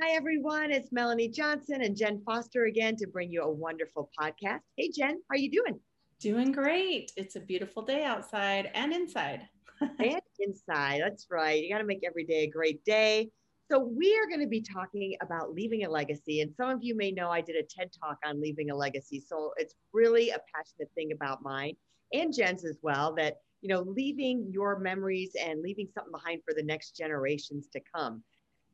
Hi, everyone. It's Melanie Johnson and Jen Foster again to bring you a wonderful podcast. Hey, Jen, how are you doing? Doing great. It's a beautiful day outside and inside. and inside. That's right. You got to make every day a great day. So, we are going to be talking about leaving a legacy. And some of you may know I did a TED talk on leaving a legacy. So, it's really a passionate thing about mine and Jen's as well that, you know, leaving your memories and leaving something behind for the next generations to come.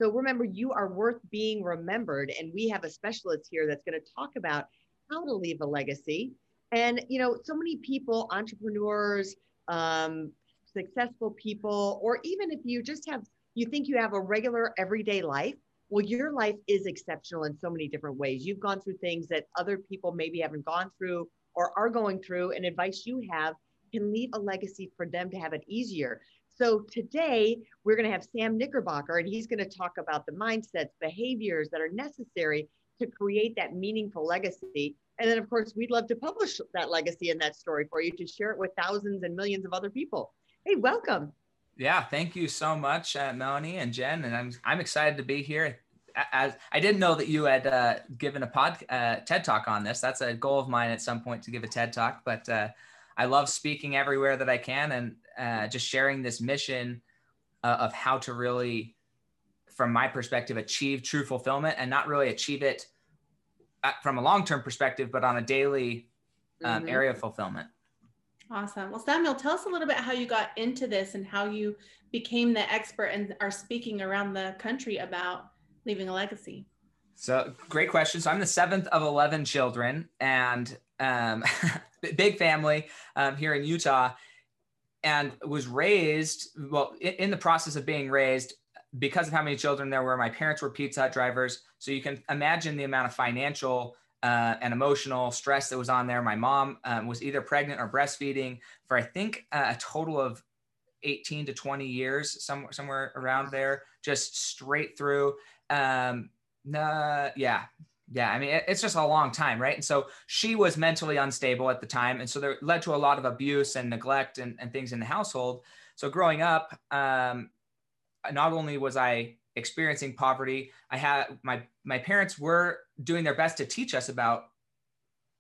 So remember, you are worth being remembered. And we have a specialist here that's going to talk about how to leave a legacy. And, you know, so many people, entrepreneurs, um, successful people, or even if you just have, you think you have a regular everyday life, well, your life is exceptional in so many different ways. You've gone through things that other people maybe haven't gone through or are going through, and advice you have can leave a legacy for them to have it easier. So today we're going to have Sam Knickerbocker, and he's going to talk about the mindsets, behaviors that are necessary to create that meaningful legacy. And then, of course, we'd love to publish that legacy and that story for you to share it with thousands and millions of other people. Hey, welcome. Yeah, thank you so much, uh, Melanie and Jen, and I'm I'm excited to be here. As I didn't know that you had uh, given a pod uh, TED talk on this. That's a goal of mine at some point to give a TED talk, but uh, I love speaking everywhere that I can, and uh, just sharing this mission uh, of how to really, from my perspective, achieve true fulfillment and not really achieve it uh, from a long term perspective, but on a daily um, mm-hmm. area of fulfillment. Awesome. Well, Samuel, tell us a little bit how you got into this and how you became the expert and are speaking around the country about leaving a legacy. So, great question. So, I'm the seventh of 11 children and um, big family um, here in Utah and was raised well in the process of being raised because of how many children there were my parents were pizza hut drivers so you can imagine the amount of financial uh, and emotional stress that was on there. My mom um, was either pregnant or breastfeeding for i think uh, a total of 18 to 20 years somewhere somewhere around there just straight through. Um, uh, yeah yeah, I mean, it's just a long time, right? And so she was mentally unstable at the time. And so there led to a lot of abuse and neglect and, and things in the household. So growing up, um, not only was I experiencing poverty, I had my, my parents were doing their best to teach us about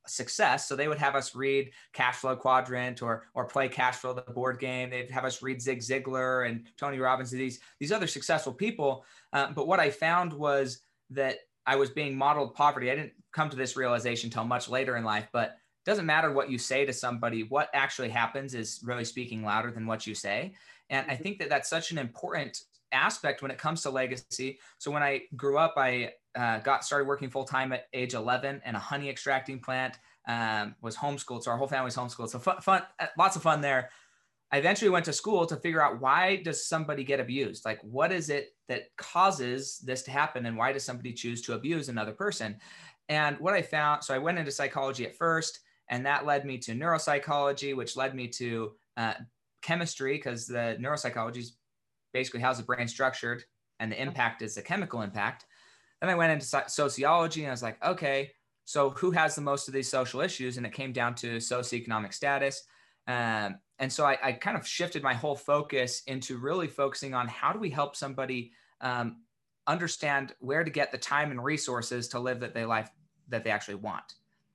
success. So they would have us read Cash Flow Quadrant or or play Cash Flow the board game. They'd have us read Zig Ziglar and Tony Robbins, these these other successful people. Uh, but what I found was that I was being modeled poverty. I didn't come to this realization until much later in life, but it doesn't matter what you say to somebody. What actually happens is really speaking louder than what you say. And I mm-hmm. think that that's such an important aspect when it comes to legacy. So when I grew up, I uh, got started working full time at age 11 in a honey extracting plant. Um, was homeschooled, so our whole family was homeschooled. So fun, fun, uh, lots of fun there. I eventually went to school to figure out why does somebody get abused? Like what is it that causes this to happen and why does somebody choose to abuse another person? And what I found, so I went into psychology at first and that led me to neuropsychology, which led me to uh, chemistry because the neuropsychology is basically how's the brain structured and the impact is the chemical impact. Then I went into sociology and I was like, okay, so who has the most of these social issues? And it came down to socioeconomic status. Um, and so I, I, kind of shifted my whole focus into really focusing on how do we help somebody um, understand where to get the time and resources to live that they life that they actually want.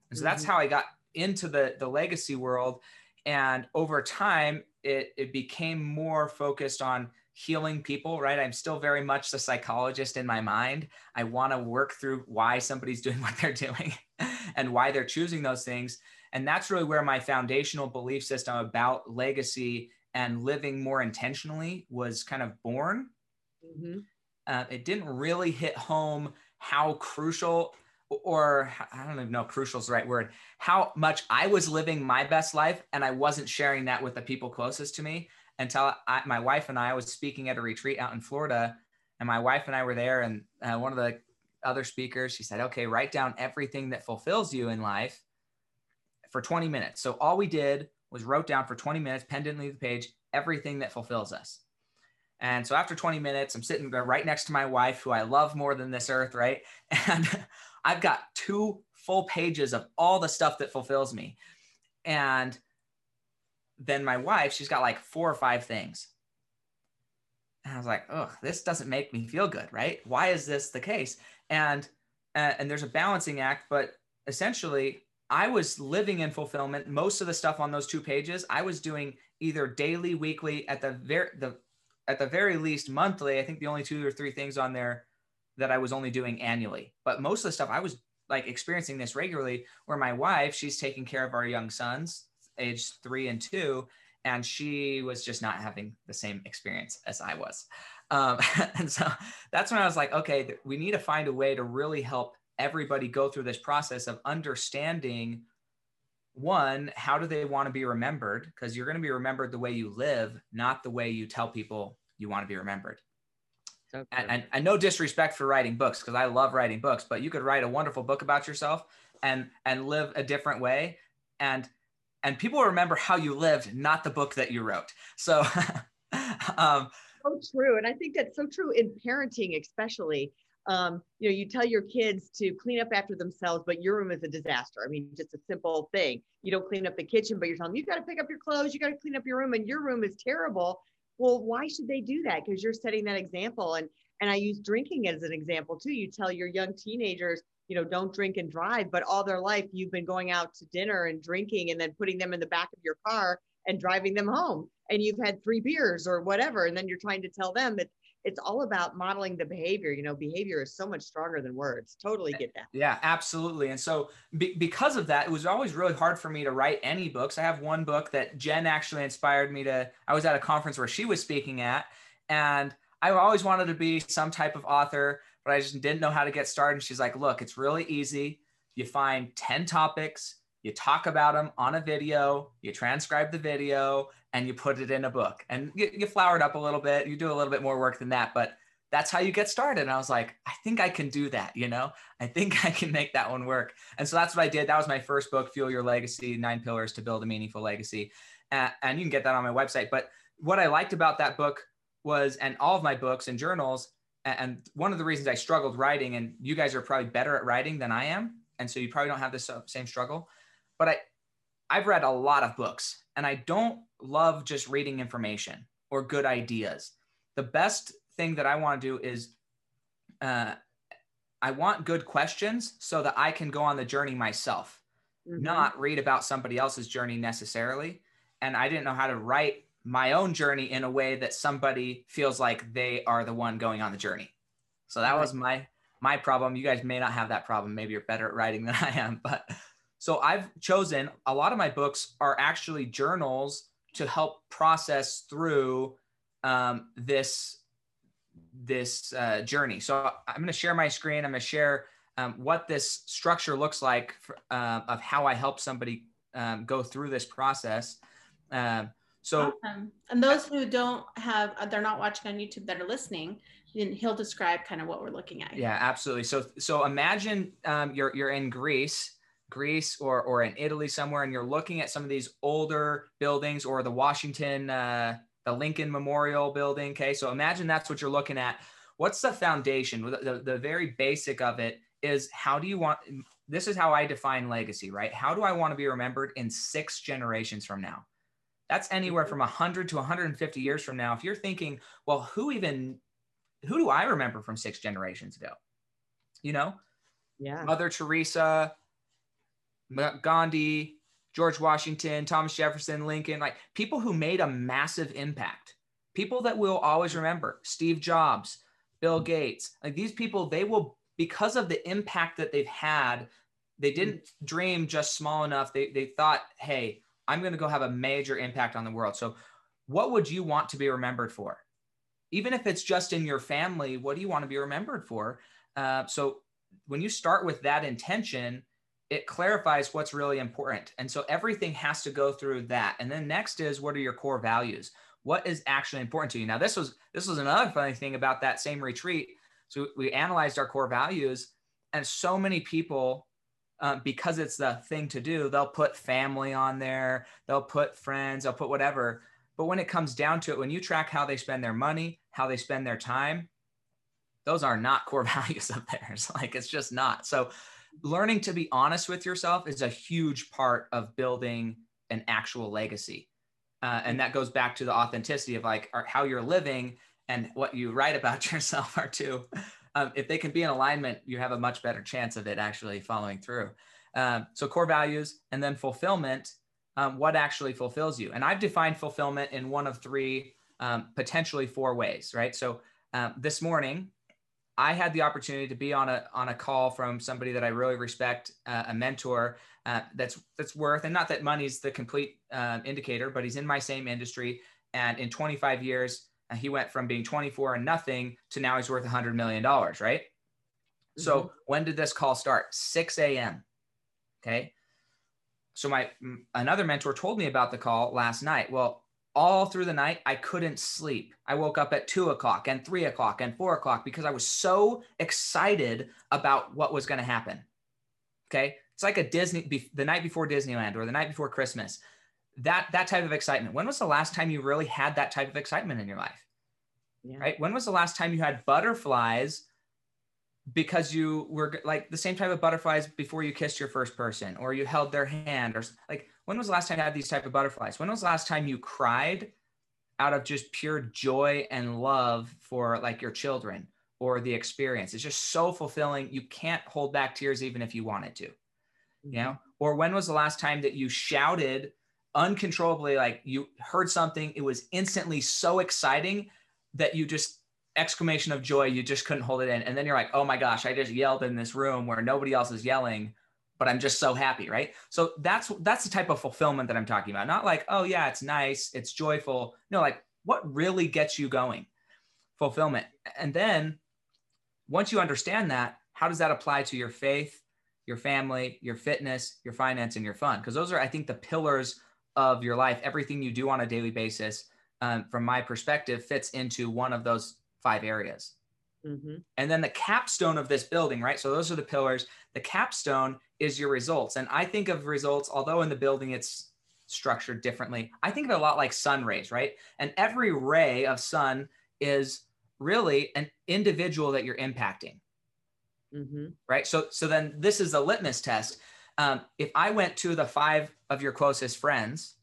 And so mm-hmm. that's how I got into the the legacy world. And over time, it it became more focused on healing people, right? I'm still very much the psychologist in my mind. I want to work through why somebody's doing what they're doing and why they're choosing those things. And that's really where my foundational belief system about legacy and living more intentionally was kind of born. Mm-hmm. Uh, it didn't really hit home how crucial, or I don't even know crucial is the right word, how much I was living my best life and I wasn't sharing that with the people closest to me until I, my wife and I was speaking at a retreat out in Florida. And my wife and I were there, and uh, one of the other speakers. She said, okay, write down everything that fulfills you in life for 20 minutes. So all we did was wrote down for 20 minutes, pen didn't leave the page, everything that fulfills us. And so after 20 minutes, I'm sitting there right next to my wife, who I love more than this earth, right? And I've got two full pages of all the stuff that fulfills me. And then my wife, she's got like four or five things. And I was like, oh, this doesn't make me feel good, right? Why is this the case? And uh, and there's a balancing act, but essentially, I was living in fulfillment. Most of the stuff on those two pages, I was doing either daily, weekly, at the very the at the very least monthly. I think the only two or three things on there that I was only doing annually. But most of the stuff I was like experiencing this regularly where my wife, she's taking care of our young sons, age three and two, and she was just not having the same experience as I was. Um, and so that's when I was like, okay, we need to find a way to really help everybody go through this process of understanding one, how do they want to be remembered? Because you're going to be remembered the way you live, not the way you tell people you want to be remembered. Okay. And, and, and no disrespect for writing books, because I love writing books, but you could write a wonderful book about yourself and and live a different way. And and people remember how you lived, not the book that you wrote. So um, so true. And I think that's so true in parenting, especially um, you know, you tell your kids to clean up after themselves, but your room is a disaster. I mean, just a simple thing. You don't clean up the kitchen, but you're telling them you got to pick up your clothes, you got to clean up your room, and your room is terrible. Well, why should they do that? Because you're setting that example. And and I use drinking as an example too. You tell your young teenagers, you know, don't drink and drive, but all their life you've been going out to dinner and drinking and then putting them in the back of your car and driving them home. And you've had three beers or whatever. And then you're trying to tell them that it's all about modeling the behavior you know behavior is so much stronger than words totally get that. Yeah absolutely and so be- because of that it was always really hard for me to write any books. I have one book that jen actually inspired me to i was at a conference where she was speaking at and i always wanted to be some type of author but i just didn't know how to get started and she's like look it's really easy. You find 10 topics you talk about them on a video, you transcribe the video, and you put it in a book. And you, you flower it up a little bit. You do a little bit more work than that, but that's how you get started. And I was like, I think I can do that. You know, I think I can make that one work. And so that's what I did. That was my first book, Fuel Your Legacy Nine Pillars to Build a Meaningful Legacy. Uh, and you can get that on my website. But what I liked about that book was, and all of my books and journals, and one of the reasons I struggled writing, and you guys are probably better at writing than I am. And so you probably don't have the same struggle but I I've read a lot of books and I don't love just reading information or good ideas. The best thing that I want to do is uh, I want good questions so that I can go on the journey myself, mm-hmm. not read about somebody else's journey necessarily. And I didn't know how to write my own journey in a way that somebody feels like they are the one going on the journey. So that was my my problem. You guys may not have that problem. Maybe you're better at writing than I am, but so I've chosen a lot of my books are actually journals to help process through um, this this uh, journey. So I'm going to share my screen. I'm going to share um, what this structure looks like for, uh, of how I help somebody um, go through this process. Um, so, awesome. and those who don't have, they're not watching on YouTube that are listening, then he'll describe kind of what we're looking at. Yeah, absolutely. So, so imagine um, you're you're in Greece Greece or or in Italy somewhere, and you're looking at some of these older buildings or the Washington, uh, the Lincoln Memorial Building. Okay, so imagine that's what you're looking at. What's the foundation? The, the, the very basic of it is how do you want? This is how I define legacy, right? How do I want to be remembered in six generations from now? That's anywhere from 100 to 150 years from now. If you're thinking, well, who even, who do I remember from six generations ago? You know, yeah, Mother Teresa, Gandhi, George Washington, Thomas Jefferson, Lincoln, like people who made a massive impact, people that we'll always remember, Steve Jobs, Bill Gates, like these people, they will, because of the impact that they've had, they didn't dream just small enough. They, they thought, hey, I'm going to go have a major impact on the world. So, what would you want to be remembered for? Even if it's just in your family, what do you want to be remembered for? Uh, so, when you start with that intention, it clarifies what's really important. And so everything has to go through that. And then next is what are your core values? What is actually important to you? Now, this was this was another funny thing about that same retreat. So we analyzed our core values and so many people um, because it's the thing to do they'll put family on there they'll put friends they'll put whatever but when it comes down to it when you track how they spend their money how they spend their time those are not core values of theirs like it's just not so learning to be honest with yourself is a huge part of building an actual legacy uh, and that goes back to the authenticity of like how you're living and what you write about yourself are too um, if they can be in alignment, you have a much better chance of it actually following through. Um, so core values and then fulfillment, um, what actually fulfills you. And I've defined fulfillment in one of three, um, potentially four ways, right? So um, this morning, I had the opportunity to be on a on a call from somebody that I really respect, uh, a mentor uh, that's that's worth, and not that money's the complete uh, indicator, but he's in my same industry, and in 25 years, and he went from being 24 and nothing to now he's worth 100 million dollars right? Mm-hmm. so when did this call start? 6 a.m okay? So my another mentor told me about the call last night. Well all through the night i couldn't sleep. I woke up at 2 o'clock and 3 o'clock and 4 o'clock because i was so excited about what was going to happen. Okay? It's like a disney the night before disneyland or the night before christmas. That that type of excitement. When was the last time you really had that type of excitement in your life? Yeah. right? When was the last time you had butterflies because you were like the same type of butterflies before you kissed your first person or you held their hand or like when was the last time you had these type of butterflies? When was the last time you cried out of just pure joy and love for like your children or the experience? It's just so fulfilling. You can't hold back tears even if you wanted to mm-hmm. you know? Or when was the last time that you shouted uncontrollably like you heard something it was instantly so exciting that you just exclamation of joy you just couldn't hold it in. And then you're like oh my gosh i just yelled in this room where nobody else is yelling but i'm just so happy right so that's that's the type of fulfillment that i'm talking about not like oh yeah it's nice it's joyful no like what really gets you going fulfillment and then once you understand that how does that apply to your faith your family your fitness your finance and your fun because those are i think the pillars of your life, everything you do on a daily basis, um, from my perspective, fits into one of those five areas. Mm-hmm. And then the capstone of this building, right? So those are the pillars. The capstone is your results. And I think of results, although in the building it's structured differently, I think of it a lot like sun rays, right? And every ray of sun is really an individual that you're impacting. Mm-hmm. Right. So, so then this is a litmus test. Um, if I went to the five of your closest friends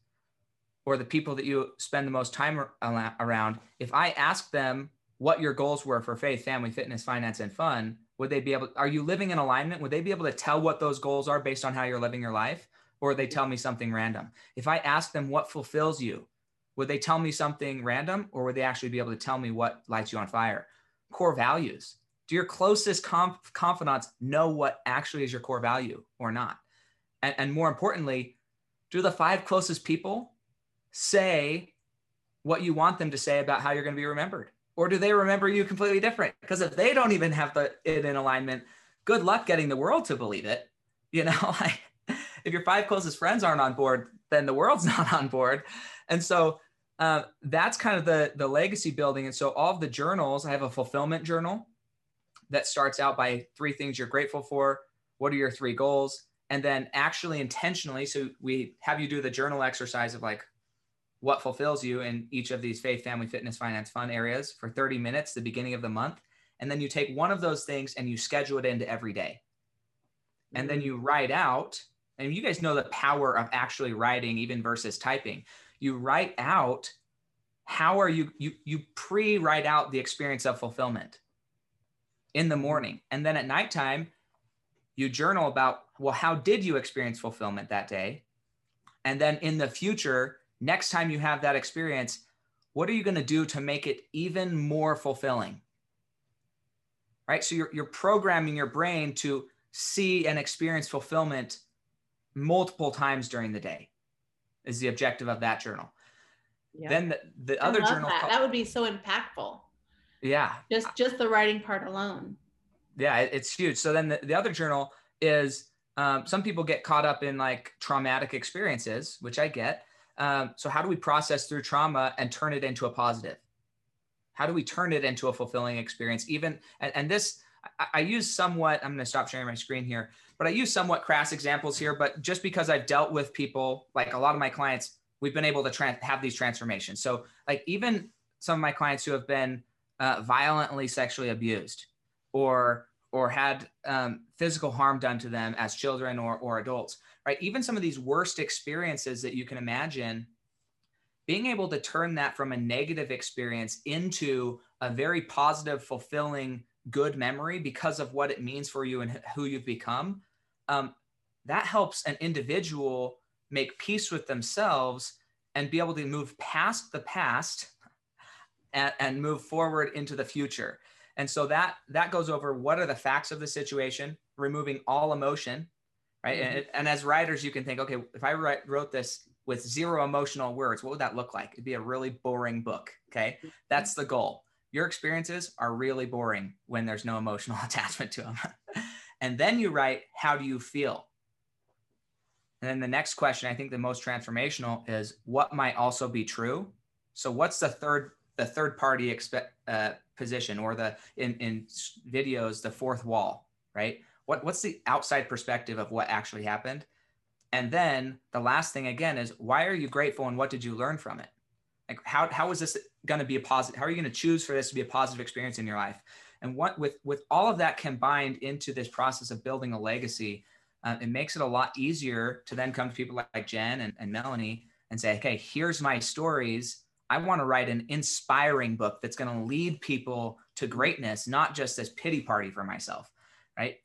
or the people that you spend the most time around, if I asked them what your goals were for faith, family, fitness, finance, and fun, would they be able, are you living in alignment? Would they be able to tell what those goals are based on how you're living your life? Or they tell me something random? If I ask them what fulfills you, would they tell me something random or would they actually be able to tell me what lights you on fire? Core values. Do your closest conf- confidants know what actually is your core value or not? And, and more importantly, do the five closest people say what you want them to say about how you're going to be remembered? Or do they remember you completely different? Because if they don't even have the, it in alignment, good luck getting the world to believe it. You know, like if your five closest friends aren't on board, then the world's not on board. And so uh, that's kind of the the legacy building. And so all of the journals, I have a fulfillment journal that starts out by three things you're grateful for. What are your three goals? and then actually intentionally so we have you do the journal exercise of like what fulfills you in each of these faith family fitness finance fun areas for 30 minutes the beginning of the month. And then you take one of those things and you schedule it into every day. And then mm. you write out and you guys know the power of actually writing even versus typing. You write out how are you you you pre write out the experience of fulfillment in the mm. morning. And then at nighttime you journal about well how did you experience fulfillment that day? And then in the future next time you have that experience what are you going to do to make it even more fulfilling? Right? So you're, you're programming your brain to see and experience fulfillment multiple times during the day is the objective of that journal. Yeah. then the, the other journal that. that would be so impactful. Yeah. Just just the writing part alone. Yeah it's huge. So then the, the other journal is um, some people get caught up in like traumatic experiences which i get um, so how do we process through trauma and turn it into a positive how do we turn it into a fulfilling experience even and, and this I, I use somewhat, I'm going to stop sharing my screen here, but I use somewhat crass examples here. But just because I've dealt with people, like a lot of my clients, we've been able to tra- have these transformations. So, like, even some of my clients who have been uh, violently sexually abused or or had um, physical harm done to them as children or, or adults, right? Even some of these worst experiences that you can imagine, being able to turn that from a negative experience into a very positive, fulfilling, good memory because of what it means for you and who you've become, um, that helps an individual make peace with themselves and be able to move past the past and, and move forward into the future. And so that that goes over what are the facts of the situation, removing all emotion, right? Mm-hmm. And, and, as writers, you can think, okay, if I write, wrote this with zero emotional words, what would that look like? It'd be a really boring book. Okay, that's the goal. Your experiences are really boring when there's no emotional attachment to them. and then you write, how do you feel? And then the next question, I think the most transformational is what might also be true. So what's the third the third party expect uh, position or the in in videos the fourth wall, right? What what's the outside perspective of what actually happened? And then the last thing again is why are you grateful and what did you learn from it? Like how how is this going to be a positive? How are you going to choose for this to be a positive experience in your life? And what with with all of that combined into this process of building a legacy, uh, it makes it a lot easier to then come to people like, like Jen and, and Melanie and say, okay, here's my stories I want to write an inspiring book that's going to lead people to greatness, not just this pity party for myself, right?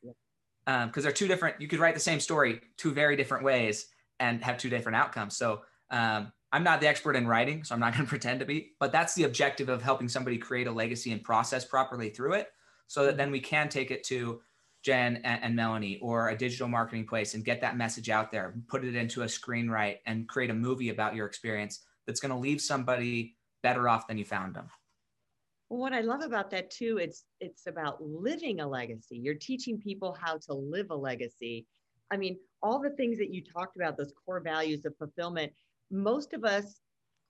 Because um, they're two different. You could write the same story two very different ways and have two different outcomes. So um, I'm not the expert in writing, so I'm not going to pretend to be. But that's the objective of helping somebody create a legacy and process properly through it, so that then we can take it to Jen and, and, Melanie or a digital marketing place and get that message out there, put it into a screenwrite, and create a movie about your experience that's going to leave somebody better off than you found them. Well, what I love about that too, it's it's about living a legacy. You're teaching people how to live a legacy. I mean, all the things that you talked about, those core values of fulfillment, most of us,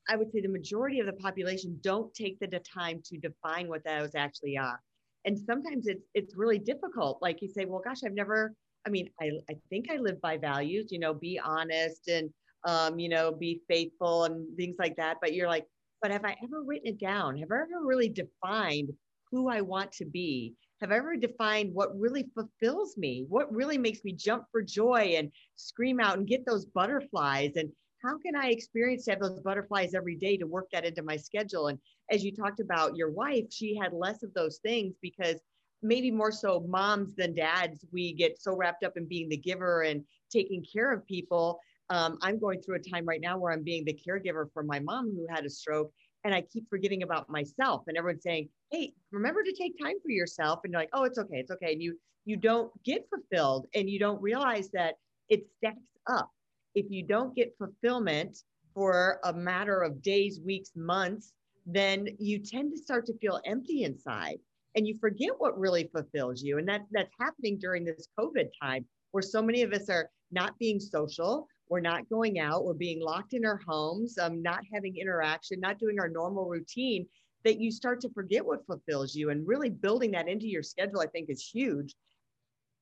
I would say the majority of the population don't take the time to define what those actually are. And sometimes it's it's really difficult. Like you say, well, gosh, I've never, I mean, I, I think I live by values, you know, be honest and um, you know, be faithful and things like that. But you're like, but have I ever written it down? Have I ever really defined who I want to be? Have I ever defined what really fulfills me? What really makes me jump for joy and scream out and get those butterflies? And how can I experience to have those butterflies every day to work that into my schedule? And as you talked about your wife, she had less of those things because maybe more so moms than dads, we get so wrapped up in being the giver and taking care of people um, I'm going through a time right now where I'm being the caregiver for my mom who had a stroke, and I keep forgetting about myself. And everyone's saying, "Hey, remember to take time for yourself." And you're like, "Oh, it's okay, it's okay." And you you don't get fulfilled, and you don't realize that it stacks up. If you don't get fulfillment for a matter of days, weeks, months, then you tend to start to feel empty inside, and you forget what really fulfills you. And that that's happening during this COVID time, where so many of us are not being social we're not going out. We're being locked in our homes, um, not having interaction, not doing our normal routine. That you start to forget what fulfills you, and really building that into your schedule, I think, is huge.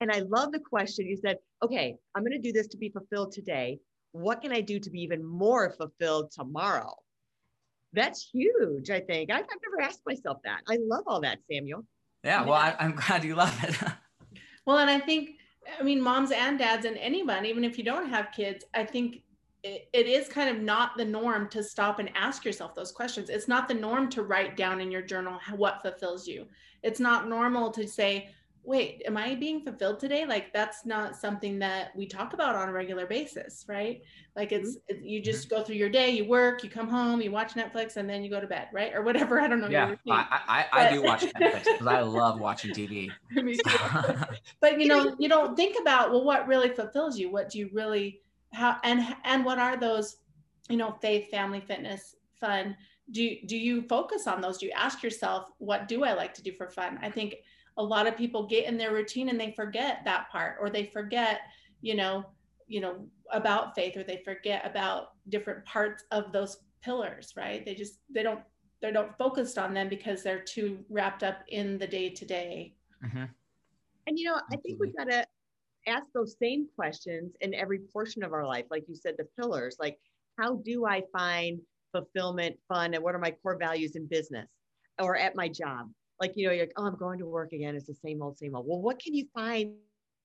And I love the question you said, okay, I'm going to do this to be fulfilled today. What can I do to be even more fulfilled tomorrow? That's huge, I think. I've, I've never asked myself that. I love all that, Samuel. Yeah, well, I, I'm glad you love it. well, and I think I mean, moms and dads and anyone, even if you don't have kids, I think it, it is kind of not the norm to stop and ask yourself those questions. It's not the norm to write down in your journal what fulfills you. It's not normal to say, wait, am I being fulfilled today? Like that's not something that we talk about on a regular basis, right? Like it's mm-hmm. you just go through your day, you work, you come home, you watch Netflix, and then you go to bed, right? Or whatever. I don't know. Yeah, I, I, I do watch Netflix because I love watching TV. but you know, you don't think about well, what really fulfills you? What do you really how and and what are those, you know, faith, family, fitness, fun? Do do you focus on those? Do you ask yourself, what do I like to do for fun? I think a lot of people get in their routine and they forget that part or they forget you know you know about faith or they forget about different parts of those pillars right they just they don't they don't focused on them because they're too wrapped up in the day to day And you know, I think we've got to ask those same questions in every portion of our life. Like you said, the pillars, like how do I find fulfillment, fun, and what are my core values in business or at my job? Like, you know, you're like, oh, I'm going to work again. It's the same old, same old. Well, what can you find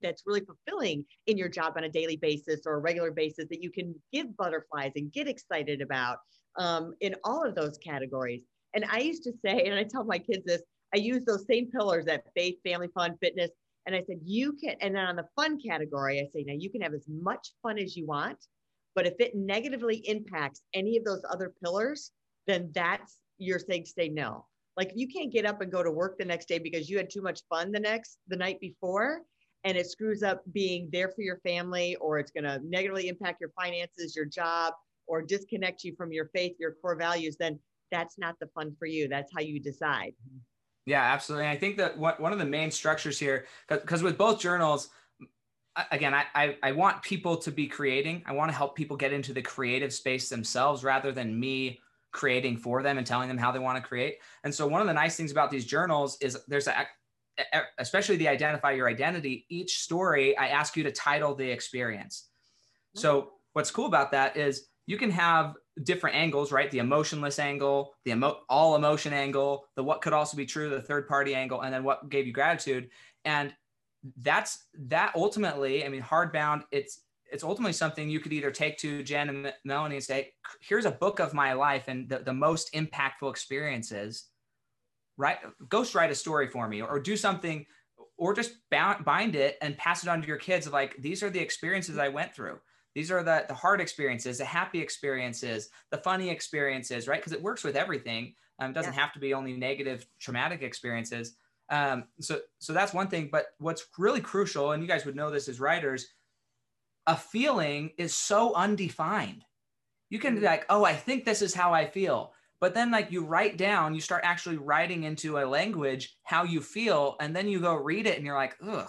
that's really fulfilling in your job on a daily basis or a regular basis that you can give butterflies and get excited about um, in all of those categories? And I used to say, and I tell my kids this, I use those same pillars that faith, family, fun, fitness. And I said, you can, and then on the fun category, I say, now you can have as much fun as you want, but if it negatively impacts any of those other pillars, then that's you're saying say no. Like if you can't get up and go to work the next day because you had too much fun the next the night before, and it screws up being there for your family, or it's going to negatively impact your finances, your job, or disconnect you from your faith, your core values, then that's not the fun for you. That's how you decide. Yeah, absolutely. I think that one of the main structures here, because with both journals, again, I, I, I want people to be creating. I want to help people get into the creative space themselves rather than me creating for them and telling them how they want to create. And so one of the nice things about these journals is there's a especially the identify your identity each story i ask you to title the experience mm-hmm. so what's cool about that is you can have different angles, right? The emotionless angle, the emo- all emotion angle, the what could also be true, the third party angle, and then what gave you gratitude. And that's that ultimately, I mean, hardbound, it's it's ultimately something you could either take to Jen and Melanie and say, here's a book of my life and the, the most impactful experiences, right? Ghost write a story for me or do something or just bound, bind it and pass it on to your kids. Like, these are the experiences I went through these are the, the hard experiences, the happy experiences, the funny experiences, right? Because it works with everything. Um, doesn't yeah. have to be only negative, traumatic experiences. Um, so, so that's one thing. But what's really crucial, and you guys would know this as writers, a feeling is so undefined. You can be mm-hmm. like, oh, I think this is how I feel. But then, like, you write down, you start actually writing into a language how you feel, and then you go read it and you're like, ugh,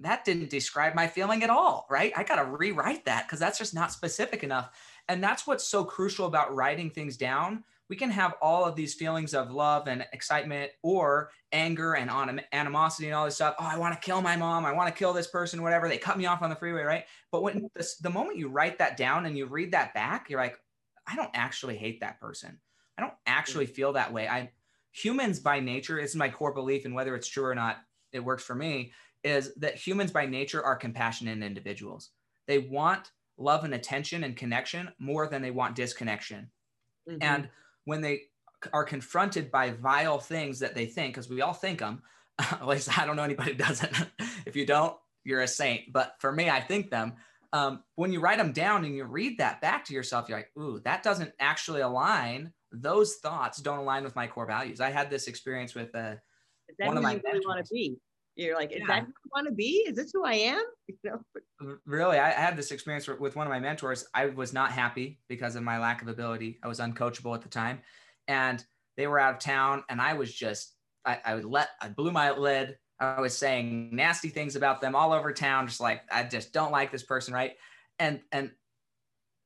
that didn't describe my feeling at all, right? I got to rewrite that because that's just not specific enough. And that's what's so crucial about writing things down. We can have all of these feelings of love and excitement or anger and animosity and all this stuff. Oh, I want to kill my mom. I want to kill this person, whatever. They cut me off on the freeway, right? But when this, the moment you write that down and you read that back, you're like, I don't actually hate that person. I don't actually feel that way. I humans by nature, is my core belief, and whether it's true or not, it works for me is that humans by nature are compassionate individuals. They want love and attention and connection more than they want disconnection. Mm-hmm. And when they are confronted by vile things that they think, because we all think them, at least I don't know anybody who doesn't. if you don't, you're a saint. But for me, I think them. Um, when you write them down and you read that back to yourself, you're like, ooh, that doesn't actually align. Those thoughts don't align with my core values. I had this experience with uh, one of my really want to be? You're like, is yeah. that who I want to be? Is this who I am? You know? Really, I had this experience with one of my mentors. I was not happy because of my lack of ability. I was uncoachable at the time, and they were out of town, and I was just, I, I would let, I blew my lid. I was saying nasty things about them all over town, just like I just don't like this person, right? And and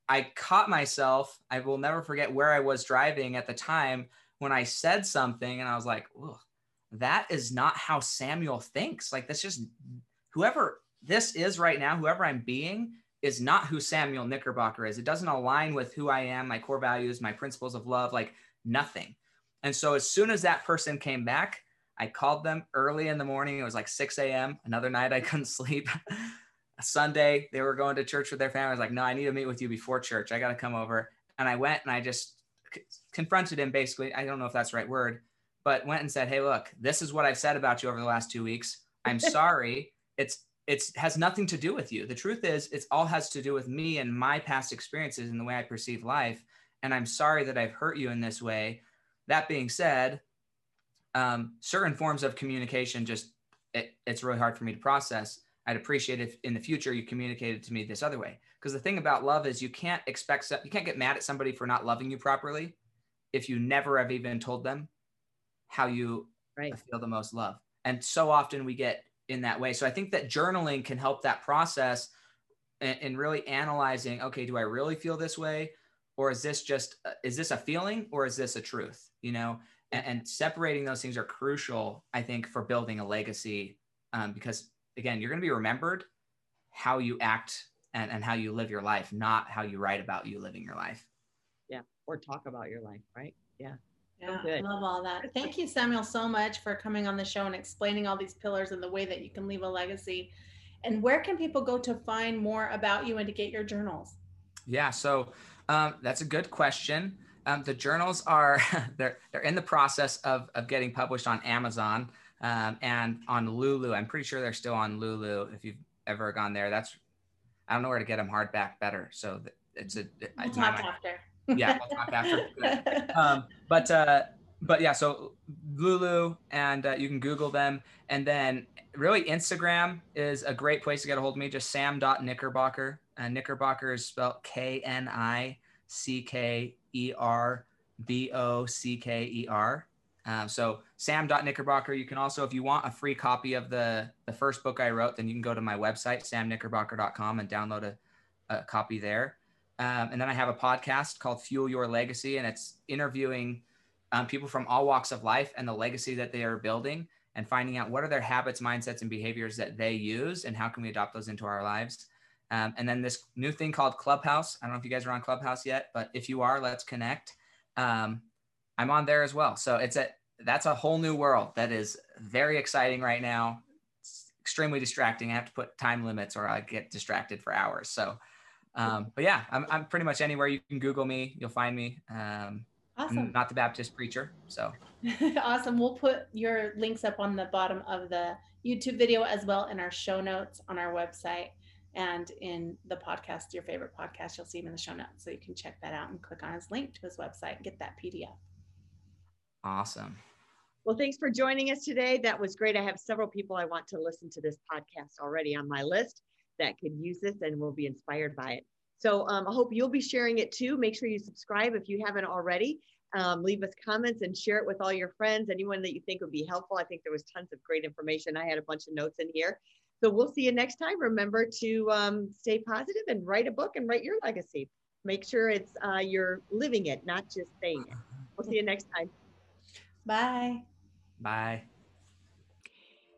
I caught myself. I will never forget where I was driving at the time when I said something, and I was like, Ugh that is not how Samuel thinks. Like that's just whoever this is right now, whoever I'm being is not who Samuel Knickerbocker is. It doesn't align with who I am, my core values, my principles of love, like nothing. And so as soon as that person came back, I called them early in the morning. It was like 6 a.m. Another night I couldn't sleep. Sunday, they were going to church with their family. I was like, no, I need to meet with you before church. I got to come over. And I went and I just confronted him basically. I don't know if that's the right word, but went and said, "Hey, look, this is what I've said about you over the last two weeks. I'm sorry. it's it's has nothing to do with you. The truth is, it's all has to do with me and my past experiences and the way I perceive life. And I'm sorry that I've hurt you in this way. That being said, um, certain forms of communication just it, it's really hard for me to process. I'd appreciate if in the future you communicated to me this other way. Because the thing about love is you can't expect you can't get mad at somebody for not loving you properly if you never have even told them how you right. feel the most love. And so often we get in that way. So I think that journaling can help that process and, really analyzing, okay, do I really feel this way? Or is this just, uh, is this a feeling or is this a truth? You know, and, and separating those things are crucial, I think, for building a legacy um, because again, you're going to be remembered how you act and, and how you live your life, not how you write about you living your life. Yeah. Or talk about your life, right? Yeah. Yeah, I love all that. Thank you, Samuel, so much for coming on the show and explaining all these pillars and the way that you can leave a legacy. And where can people go to find more about you and to get your journals? Yeah, so um, that's a good question. Um, the journals are they're they're in the process of of getting published on Amazon um, and on Lulu. I'm pretty sure they're still on Lulu. If you've ever gone there, that's I don't know where to get them hardback better. So it's a we'll it's talk after. Yeah, we'll talk after. um, but uh, but yeah, so Lulu and uh, you can Google them, and then really Instagram is a great place to get a hold of me. Just sam.knickerbocker. Uh, Knickerbocker is spelled K N I C K E R B O C K E R. Um, so sam.knickerbocker. You can also, if you want a free copy of the the first book I wrote, then you can go to my website samknickerbocker.com and download a, a copy there. Um, and then I have a podcast called Fuel Your Legacy, and it's interviewing um, people from all walks of life and the legacy that they are building, and finding out what are their habits, mindsets, and behaviors that they use, and how can we adopt those into our lives. Um, and then this new thing called Clubhouse. I don't know if you guys are on Clubhouse yet, but if you are, let's connect. Um, I'm on there as well. So it's a that's a whole new world that is very exciting right now. It's extremely distracting. I have to put time limits or I get distracted for hours. So, um, but yeah, I'm, I'm pretty much anywhere you can Google me, you'll find me. Um, awesome. I'm not the Baptist preacher. So awesome. We'll put your links up on the bottom of the YouTube video as well in our show notes on our website and in the podcast, your favorite podcast, you'll see him in the show notes. So you can check that out and click on his link to his website and get that PDF. Awesome. Well, thanks for joining us today. That was great. I have several people I want to listen to this podcast already on my list that could use this and will be inspired by it. So um, I hope you'll be sharing it too. Make sure you subscribe if you haven't already. Um, leave us comments and share it with all your friends, anyone that you think would be helpful. I think there was tons of great information. I had a bunch of notes in here. So we'll see you next time. Remember to um, stay positive and write a book and write your legacy. Make sure it's uh, you're living it, not just saying it. We'll see you next time. Bye. Bye.